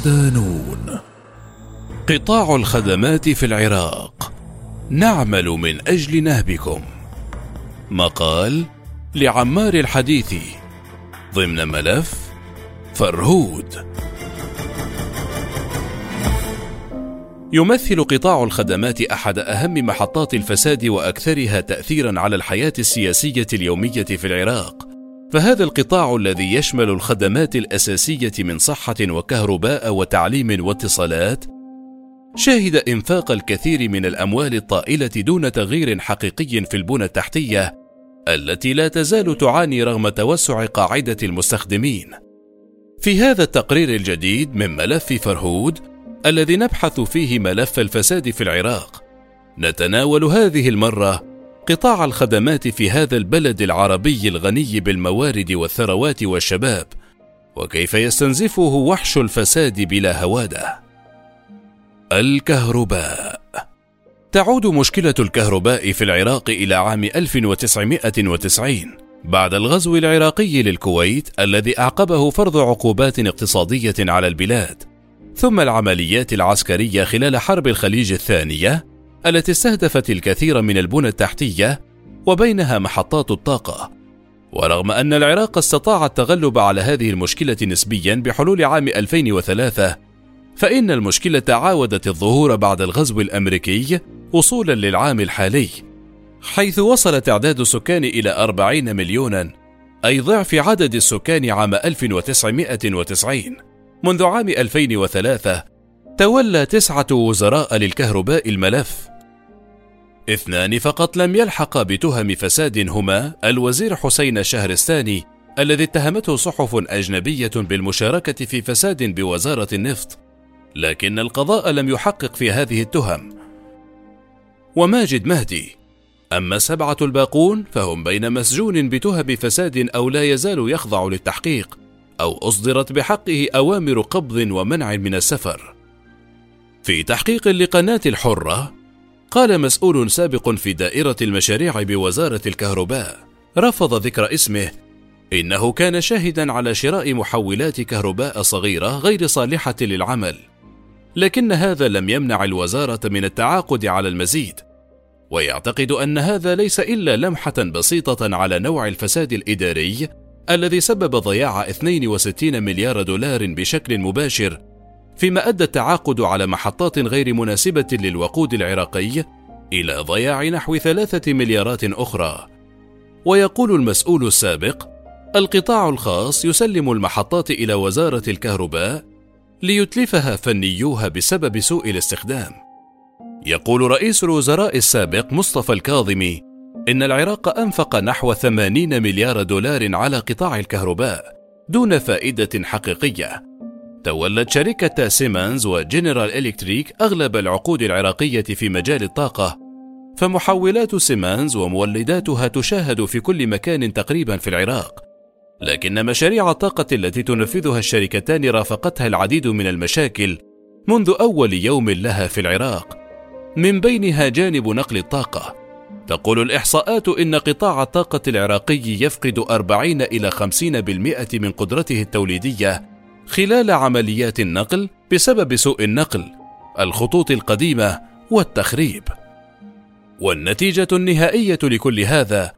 ودانون قطاع الخدمات في العراق. نعمل من أجل نهبكم. مقال لعمار الحديثي. ضمن ملف فرهود. يمثل قطاع الخدمات أحد أهم محطات الفساد وأكثرها تاثيرا على الحياة السياسية اليومية في العراق. فهذا القطاع الذي يشمل الخدمات الأساسية من صحة وكهرباء وتعليم واتصالات شهد إنفاق الكثير من الأموال الطائلة دون تغيير حقيقي في البنى التحتية التي لا تزال تعاني رغم توسع قاعدة المستخدمين. في هذا التقرير الجديد من ملف فرهود الذي نبحث فيه ملف الفساد في العراق نتناول هذه المرة قطاع الخدمات في هذا البلد العربي الغني بالموارد والثروات والشباب وكيف يستنزفه وحش الفساد بلا هوادة. الكهرباء. تعود مشكلة الكهرباء في العراق إلى عام 1990 بعد الغزو العراقي للكويت الذي أعقبه فرض عقوبات اقتصادية على البلاد ثم العمليات العسكرية خلال حرب الخليج الثانية التي استهدفت الكثير من البنى التحتية وبينها محطات الطاقة. ورغم أن العراق استطاع التغلب على هذه المشكلة نسبيا بحلول عام 2003 فإن المشكلة عاودت الظهور بعد الغزو الأمريكي وصولا للعام الحالي حيث وصل تعداد السكان إلى 40 مليونا أي ضعف عدد السكان عام 1990 منذ عام 2003 تولى تسعة وزراء للكهرباء الملف اثنان فقط لم يلحق بتهم فساد هما الوزير حسين شهرستاني الذي اتهمته صحف أجنبية بالمشاركة في فساد بوزارة النفط لكن القضاء لم يحقق في هذه التهم وماجد مهدي أما السبعة الباقون فهم بين مسجون بتهم فساد أو لا يزال يخضع للتحقيق أو أصدرت بحقه أوامر قبض ومنع من السفر. في تحقيق لقناة الحرة، قال مسؤول سابق في دائرة المشاريع بوزارة الكهرباء، رفض ذكر اسمه، إنه كان شاهدا على شراء محولات كهرباء صغيرة غير صالحة للعمل، لكن هذا لم يمنع الوزارة من التعاقد على المزيد، ويعتقد أن هذا ليس إلا لمحة بسيطة على نوع الفساد الإداري الذي سبب ضياع 62 مليار دولار بشكل مباشر فيما أدى التعاقد على محطات غير مناسبة للوقود العراقي إلى ضياع نحو ثلاثة مليارات أخرى ويقول المسؤول السابق القطاع الخاص يسلم المحطات إلى وزارة الكهرباء ليتلفها فنيوها بسبب سوء الاستخدام يقول رئيس الوزراء السابق مصطفى الكاظمي إن العراق أنفق نحو 80 مليار دولار على قطاع الكهرباء دون فائدة حقيقية. تولت شركة سيمنز وجنرال إلكتريك أغلب العقود العراقية في مجال الطاقة، فمحولات سيمنز ومولداتها تشاهد في كل مكان تقريبا في العراق. لكن مشاريع الطاقة التي تنفذها الشركتان رافقتها العديد من المشاكل منذ أول يوم لها في العراق، من بينها جانب نقل الطاقة. تقول الإحصاءات إن قطاع الطاقة العراقي يفقد 40 إلى 50% من قدرته التوليدية خلال عمليات النقل بسبب سوء النقل، الخطوط القديمة والتخريب. والنتيجة النهائية لكل هذا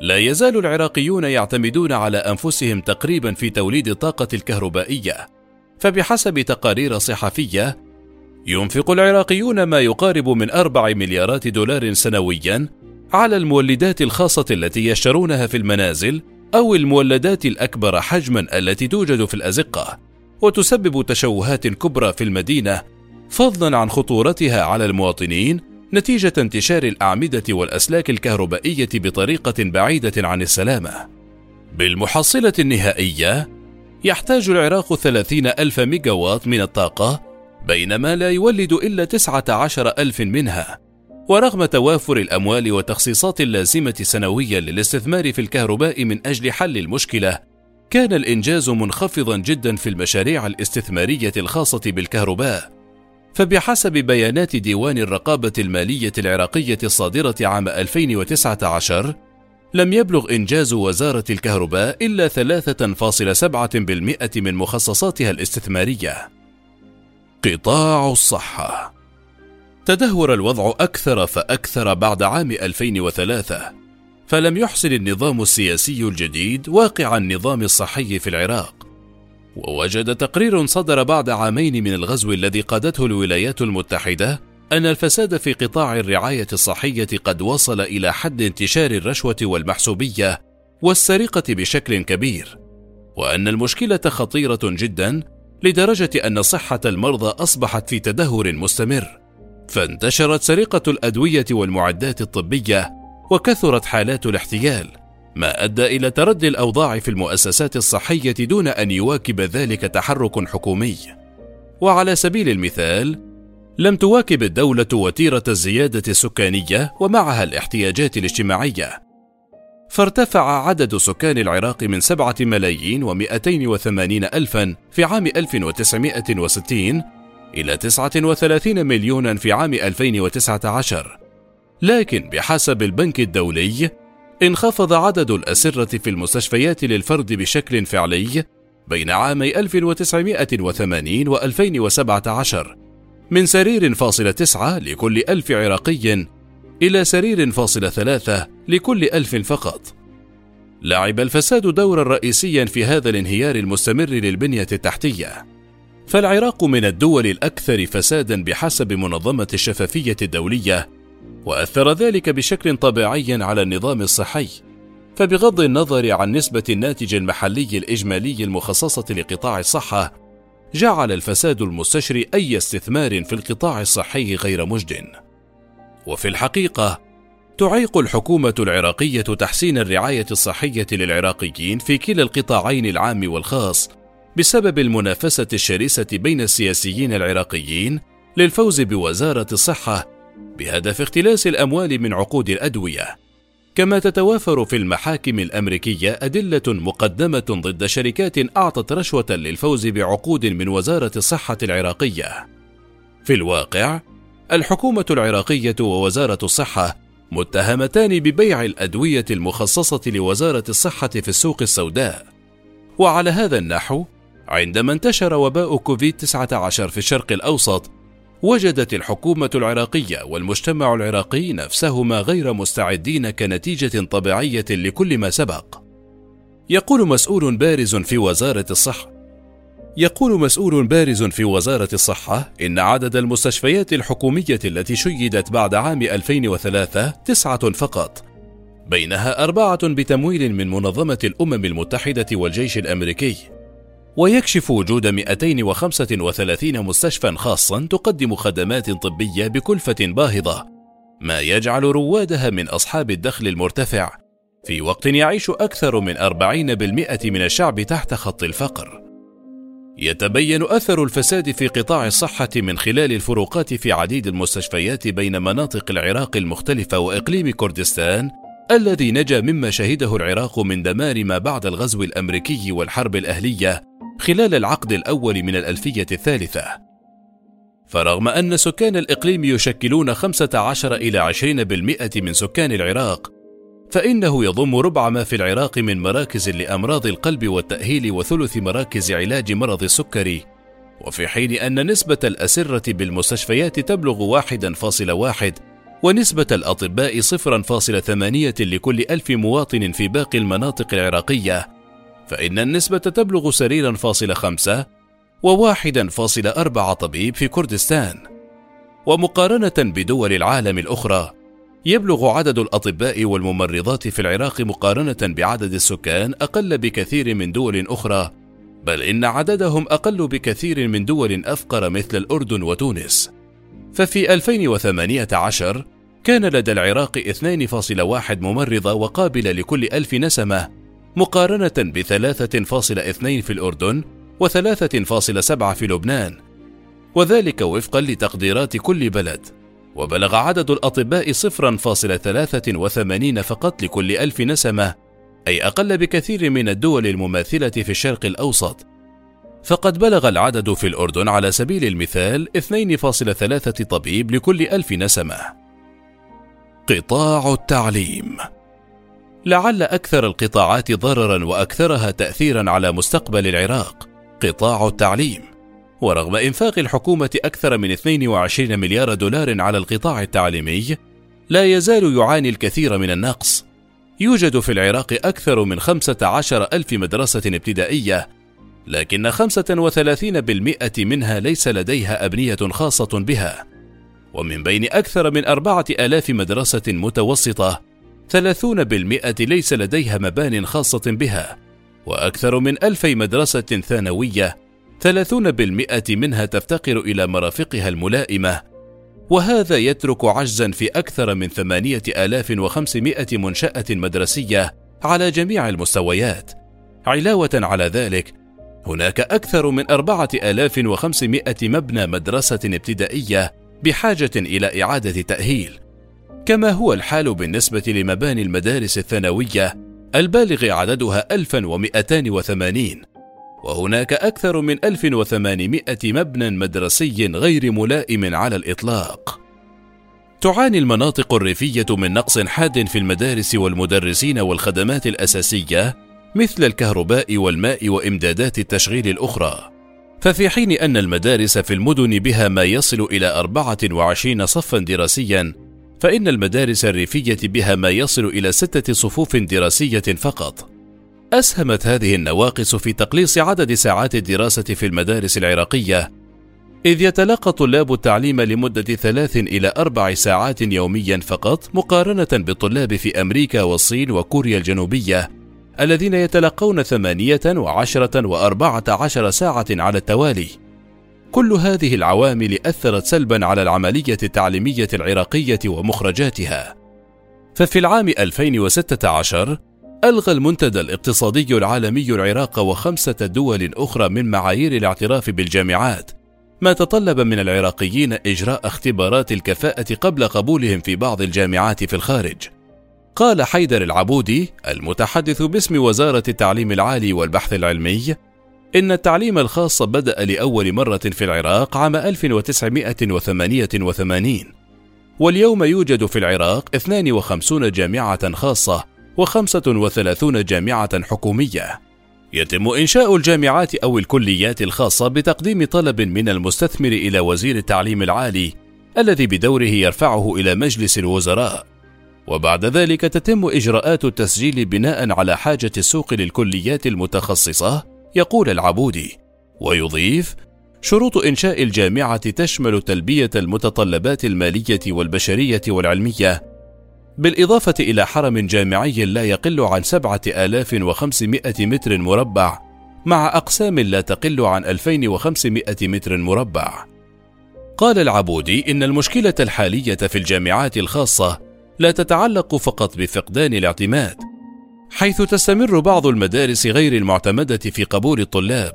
لا يزال العراقيون يعتمدون على أنفسهم تقريبا في توليد الطاقة الكهربائية، فبحسب تقارير صحفية ينفق العراقيون ما يقارب من أربع مليارات دولار سنويا على المولدات الخاصة التي يشترونها في المنازل أو المولدات الأكبر حجما التي توجد في الأزقة، وتسبب تشوهات كبرى في المدينة، فضلا عن خطورتها على المواطنين نتيجة انتشار الأعمدة والأسلاك الكهربائية بطريقة بعيدة عن السلامة. بالمحصلة النهائية، يحتاج العراق 30 ألف ميجاوات من الطاقة، بينما لا يولد إلا 19 ألف منها، ورغم توافر الأموال والتخصيصات اللازمة سنويا للاستثمار في الكهرباء من أجل حل المشكلة كان الإنجاز منخفضا جدا في المشاريع الاستثمارية الخاصة بالكهرباء. فبحسب بيانات ديوان الرقابة المالية العراقية الصادرة عام 2019 لم يبلغ إنجاز وزارة الكهرباء إلا 3.7% من مخصصاتها الاستثمارية. قطاع الصحة. تدهور الوضع أكثر فأكثر بعد عام 2003 فلم يحسن النظام السياسي الجديد واقع النظام الصحي في العراق. ووجد تقرير صدر بعد عامين من الغزو الذي قادته الولايات المتحدة أن الفساد في قطاع الرعاية الصحية قد وصل إلى حد انتشار الرشوة والمحسوبية والسرقة بشكل كبير، وأن المشكلة خطيرة جدا لدرجة أن صحة المرضى أصبحت في تدهور مستمر، فانتشرت سرقة الأدوية والمعدات الطبية، وكثرت حالات الاحتيال، ما أدى إلى تردي الأوضاع في المؤسسات الصحية دون أن يواكب ذلك تحرك حكومي. وعلى سبيل المثال، لم تواكب الدولة وتيرة الزيادة السكانية ومعها الاحتياجات الاجتماعية فارتفع عدد سكان العراق من سبعة ملايين ومئتين وثمانين ألفا في عام 1960 إلى 39 مليونا في عام 2019 لكن بحسب البنك الدولي انخفض عدد الأسرة في المستشفيات للفرد بشكل فعلي بين عامي 1980 و 2017 من سرير فاصلة تسعة لكل ألف عراقي إلى سرير فاصلة ثلاثة لكل ألف فقط. لعب الفساد دورا رئيسيا في هذا الانهيار المستمر للبنية التحتية. فالعراق من الدول الأكثر فسادا بحسب منظمة الشفافية الدولية، وأثر ذلك بشكل طبيعي على النظام الصحي. فبغض النظر عن نسبة الناتج المحلي الإجمالي المخصصة لقطاع الصحة، جعل الفساد المستشري أي استثمار في القطاع الصحي غير مجد. وفي الحقيقة، تعيق الحكومة العراقية تحسين الرعاية الصحية للعراقيين في كلا القطاعين العام والخاص بسبب المنافسة الشرسة بين السياسيين العراقيين للفوز بوزارة الصحة بهدف اختلاس الأموال من عقود الأدوية. كما تتوافر في المحاكم الأمريكية أدلة مقدمة ضد شركات أعطت رشوة للفوز بعقود من وزارة الصحة العراقية في الواقع الحكومة العراقية ووزارة الصحة متهمتان ببيع الأدوية المخصصة لوزارة الصحة في السوق السوداء وعلى هذا النحو عندما انتشر وباء كوفيد 19 في الشرق الأوسط وجدت الحكومة العراقية والمجتمع العراقي نفسهما غير مستعدين كنتيجة طبيعية لكل ما سبق. يقول مسؤول بارز في وزارة الصحة يقول مسؤول بارز في وزارة الصحة إن عدد المستشفيات الحكومية التي شيدت بعد عام 2003 تسعة فقط، بينها أربعة بتمويل من منظمة الأمم المتحدة والجيش الأمريكي، ويكشف وجود 235 مستشفى خاصا تقدم خدمات طبية بكلفة باهظة، ما يجعل روادها من أصحاب الدخل المرتفع، في وقت يعيش أكثر من 40% من الشعب تحت خط الفقر. يتبين أثر الفساد في قطاع الصحة من خلال الفروقات في عديد المستشفيات بين مناطق العراق المختلفة وإقليم كردستان الذي نجا مما شهده العراق من دمار ما بعد الغزو الأمريكي والحرب الأهلية خلال العقد الأول من الألفية الثالثة. فرغم أن سكان الإقليم يشكلون 15 إلى 20% من سكان العراق فإنه يضم ربع ما في العراق من مراكز لأمراض القلب والتأهيل وثلث مراكز علاج مرض السكري وفي حين أن نسبة الأسرة بالمستشفيات تبلغ 1.1 ونسبة الأطباء 0.8 لكل ألف مواطن في باقي المناطق العراقية فإن النسبة تبلغ سريرا فاصل خمسة وواحدا فاصل أربعة طبيب في كردستان. ومقارنة بدول العالم الأخرى يبلغ عدد الأطباء والممرضات في العراق مقارنة بعدد السكان أقل بكثير من دول أخرى بل إن عددهم أقل بكثير من دول أفقر مثل الأردن وتونس. ففي 2018 كان لدى العراق 2.1 ممرضة وقابلة لكل ألف نسمة مقارنة ب 3.2 في الأردن و3.7 في لبنان وذلك وفقا لتقديرات كل بلد. وبلغ عدد الأطباء 0.83 فقط لكل ألف نسمة أي أقل بكثير من الدول المماثلة في الشرق الأوسط. فقد بلغ العدد في الأردن على سبيل المثال 2.3 طبيب لكل ألف نسمة. قطاع التعليم لعل أكثر القطاعات ضررا وأكثرها تأثيرا على مستقبل العراق قطاع التعليم ورغم إنفاق الحكومة أكثر من 22 مليار دولار على القطاع التعليمي، لا يزال يعاني الكثير من النقص. يوجد في العراق أكثر من 15 ألف مدرسة ابتدائية، لكن 35% منها ليس لديها أبنية خاصة بها. ومن بين أكثر من أربعة آلاف مدرسة متوسطة، 30% ليس لديها مبان خاصة بها، وأكثر من ألفي مدرسة ثانوية 30% منها تفتقر إلى مرافقها الملائمة. وهذا يترك عجزا في أكثر من 8500 منشأة مدرسية على جميع المستويات. علاوة على ذلك هناك أكثر من 4500 مبنى مدرسة ابتدائية بحاجة إلى إعادة تأهيل كما هو الحال بالنسبة لمباني المدارس الثانوية البالغ عددها 1280 وهناك أكثر من 1800 مبنى مدرسي غير ملائم على الإطلاق. تعاني المناطق الريفية من نقص حاد في المدارس والمدرسين والخدمات الأساسية مثل الكهرباء والماء وإمدادات التشغيل الأخرى. ففي حين أن المدارس في المدن بها ما يصل إلى 24 صفا دراسيا، فإن المدارس الريفية بها ما يصل إلى ستة صفوف دراسية فقط. أسهمت هذه النواقص في تقليص عدد ساعات الدراسة في المدارس العراقية، إذ يتلقى طلاب التعليم لمدة ثلاث إلى أربع ساعات يوميا فقط مقارنة بالطلاب في أمريكا والصين وكوريا الجنوبية الذين يتلقون ثمانية وعشرة وأربعة عشر ساعة على التوالي. كل هذه العوامل أثرت سلبا على العملية التعليمية العراقية ومخرجاتها. ففي العام 2016 ألغى المنتدى الاقتصادي العالمي العراق وخمسة دول أخرى من معايير الاعتراف بالجامعات، ما تطلب من العراقيين إجراء اختبارات الكفاءة قبل قبولهم في بعض الجامعات في الخارج. قال حيدر العبودي المتحدث باسم وزارة التعليم العالي والبحث العلمي: إن التعليم الخاص بدأ لأول مرة في العراق عام 1988 واليوم يوجد في العراق 52 جامعة خاصة وخمسة وثلاثون جامعة حكومية. يتم إنشاء الجامعات أو الكليات الخاصة بتقديم طلب من المستثمر إلى وزير التعليم العالي الذي بدوره يرفعه إلى مجلس الوزراء. وبعد ذلك تتم إجراءات التسجيل بناء على حاجة السوق للكليات المتخصصة يقول العبودي ويضيف شروط إنشاء الجامعة تشمل تلبية المتطلبات المالية والبشرية والعلمية بالإضافة إلى حرم جامعي لا يقل عن 7500 متر مربع مع أقسام لا تقل عن 2500 متر مربع. قال العبودي إن المشكلة الحالية في الجامعات الخاصة لا تتعلق فقط بفقدان الاعتماد، حيث تستمر بعض المدارس غير المعتمدة في قبول الطلاب،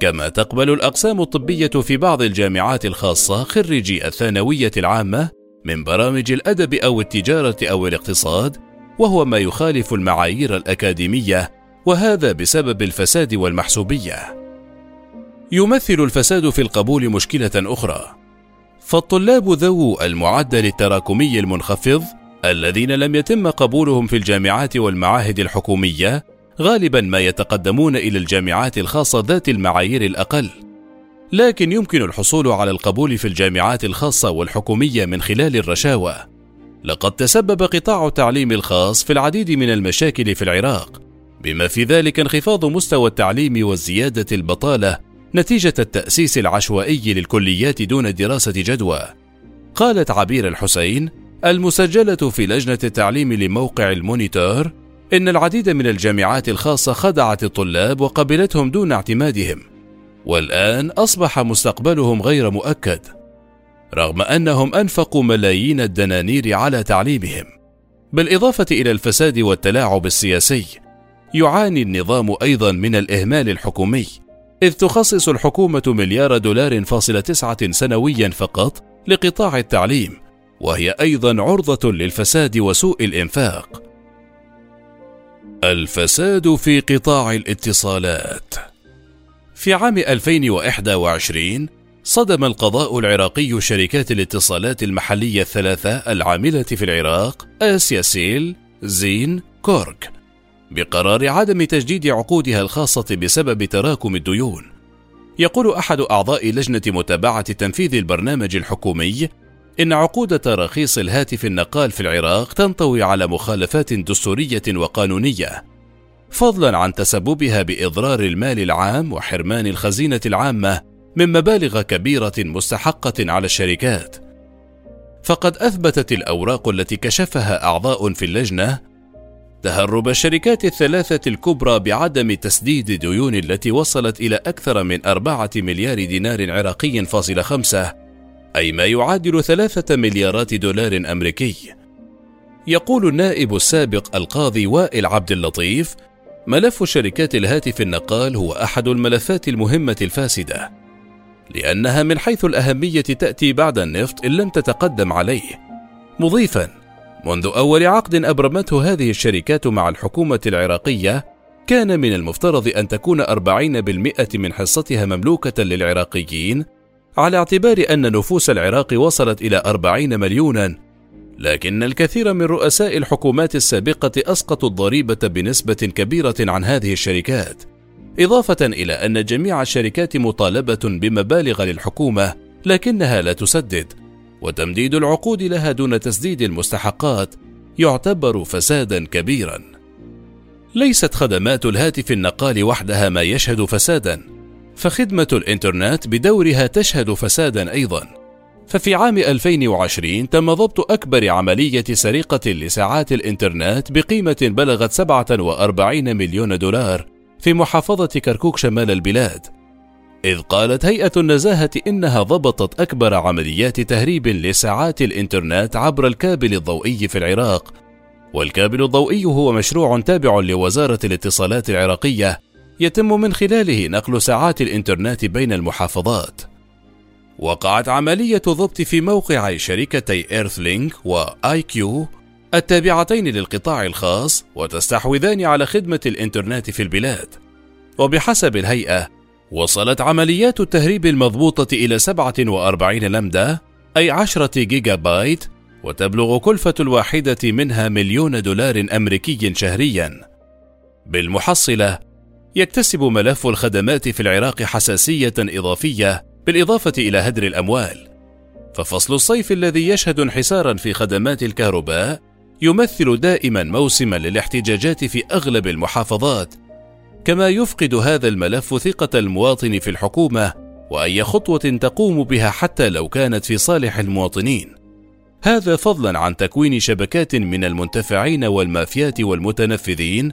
كما تقبل الأقسام الطبية في بعض الجامعات الخاصة خريجي الثانوية العامة من برامج الأدب أو التجارة أو الاقتصاد وهو ما يخالف المعايير الأكاديمية وهذا بسبب الفساد والمحسوبية. يمثل الفساد في القبول مشكلة أخرى. فالطلاب ذو المعدل التراكمي المنخفض الذين لم يتم قبولهم في الجامعات والمعاهد الحكومية غالبا ما يتقدمون إلى الجامعات الخاصة ذات المعايير الأقل لكن يمكن الحصول على القبول في الجامعات الخاصة والحكومية من خلال الرشاوى. لقد تسبب قطاع التعليم الخاص في العديد من المشاكل في العراق، بما في ذلك انخفاض مستوى التعليم وزيادة البطالة نتيجة التأسيس العشوائي للكليات دون دراسة جدوى. قالت عبير الحسين المسجلة في لجنة التعليم لموقع المونيتور إن العديد من الجامعات الخاصة خدعت الطلاب وقبلتهم دون اعتمادهم والآن أصبح مستقبلهم غير مؤكد رغم أنهم أنفقوا ملايين الدنانير على تعليمهم بالإضافة إلى الفساد والتلاعب السياسي يعاني النظام أيضا من الإهمال الحكومي إذ تخصص الحكومة مليار دولار فاصل تسعة سنويا فقط لقطاع التعليم وهي أيضا عرضة للفساد وسوء الإنفاق. الفساد في قطاع الاتصالات. في عام 2021 صدم القضاء العراقي شركات الاتصالات المحلية الثلاثة العاملة في العراق آسيا سيل، زين، كورك. بقرار عدم تجديد عقودها الخاصة بسبب تراكم الديون. يقول أحد أعضاء لجنة متابعة تنفيذ البرنامج الحكومي إن عقود تراخيص الهاتف النقال في العراق تنطوي على مخالفات دستورية وقانونية، فضلا عن تسببها بإضرار المال العام وحرمان الخزينة العامة من مبالغ كبيرة مستحقة على الشركات. فقد أثبتت الأوراق التي كشفها أعضاء في اللجنة تهرب الشركات الثلاثة الكبرى بعدم تسديد ديون التي وصلت إلى أكثر من أربعة مليار دينار عراقي فاصل خمسة أي ما يعادل ثلاثة مليارات دولار أمريكي. يقول النائب السابق القاضي وائل عبد اللطيف ملف شركات الهاتف النقال هو أحد الملفات المهمة الفاسدة لأنها من حيث الأهمية تأتي بعد النفط إن لم تتقدم عليه. مضيفا منذ أول عقد أبرمته هذه الشركات مع الحكومة العراقية كان من المفترض أن تكون 40% من حصتها مملوكة للعراقيين على اعتبار أن نفوس العراق وصلت إلى 40 مليونا. لكن الكثير من رؤساء الحكومات السابقة أسقطوا الضريبة بنسبة كبيرة عن هذه الشركات إضافة إلى أن جميع الشركات مطالبة بمبالغ للحكومة لكنها لا تسدد. وتمديد العقود لها دون تسديد المستحقات يعتبر فسادا كبيرا. ليست خدمات الهاتف النقال وحدها ما يشهد فسادا فخدمة الإنترنت بدورها تشهد فسادا أيضا. ففي عام 2020 تم ضبط أكبر عملية سرقة لساعات الإنترنت بقيمة بلغت 47 مليون دولار في محافظة كركوك شمال البلاد. إذ قالت هيئة النزاهة إنها ضبطت أكبر عمليات تهريب لساعات الإنترنت عبر الكابل الضوئي في العراق. والكابل الضوئي هو مشروع تابع لوزارة الاتصالات العراقية يتم من خلاله نقل ساعات الإنترنت بين المحافظات. وقعت عملية ضبط في موقع شركتي إيرثلينك وآي كيو التابعتين للقطاع الخاص وتستحوذان على خدمة الإنترنت في البلاد. وبحسب الهيئة وصلت عمليات التهريب المضبوطة إلى 47 لمدا أي 10 جيجا بايت وتبلغ كلفة الواحدة منها مليون دولار أمريكي شهريا. بالمحصلة يكتسب ملف الخدمات في العراق حساسية إضافية بالإضافة إلى هدر الأموال. ففصل الصيف الذي يشهد انحسارا في خدمات الكهرباء يمثل دائما موسما للاحتجاجات في أغلب المحافظات كما يفقد هذا الملف ثقة المواطن في الحكومة وأي خطوة تقوم بها حتى لو كانت في صالح المواطنين. هذا فضلا عن تكوين شبكات من المنتفعين والمافيات والمتنفذين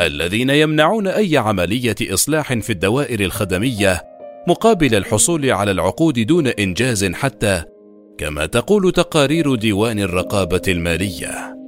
الذين يمنعون أي عملية إصلاح في الدوائر الخدمية مقابل الحصول على العقود دون إنجاز حتى كما تقول تقارير ديوان الرقابة المالية.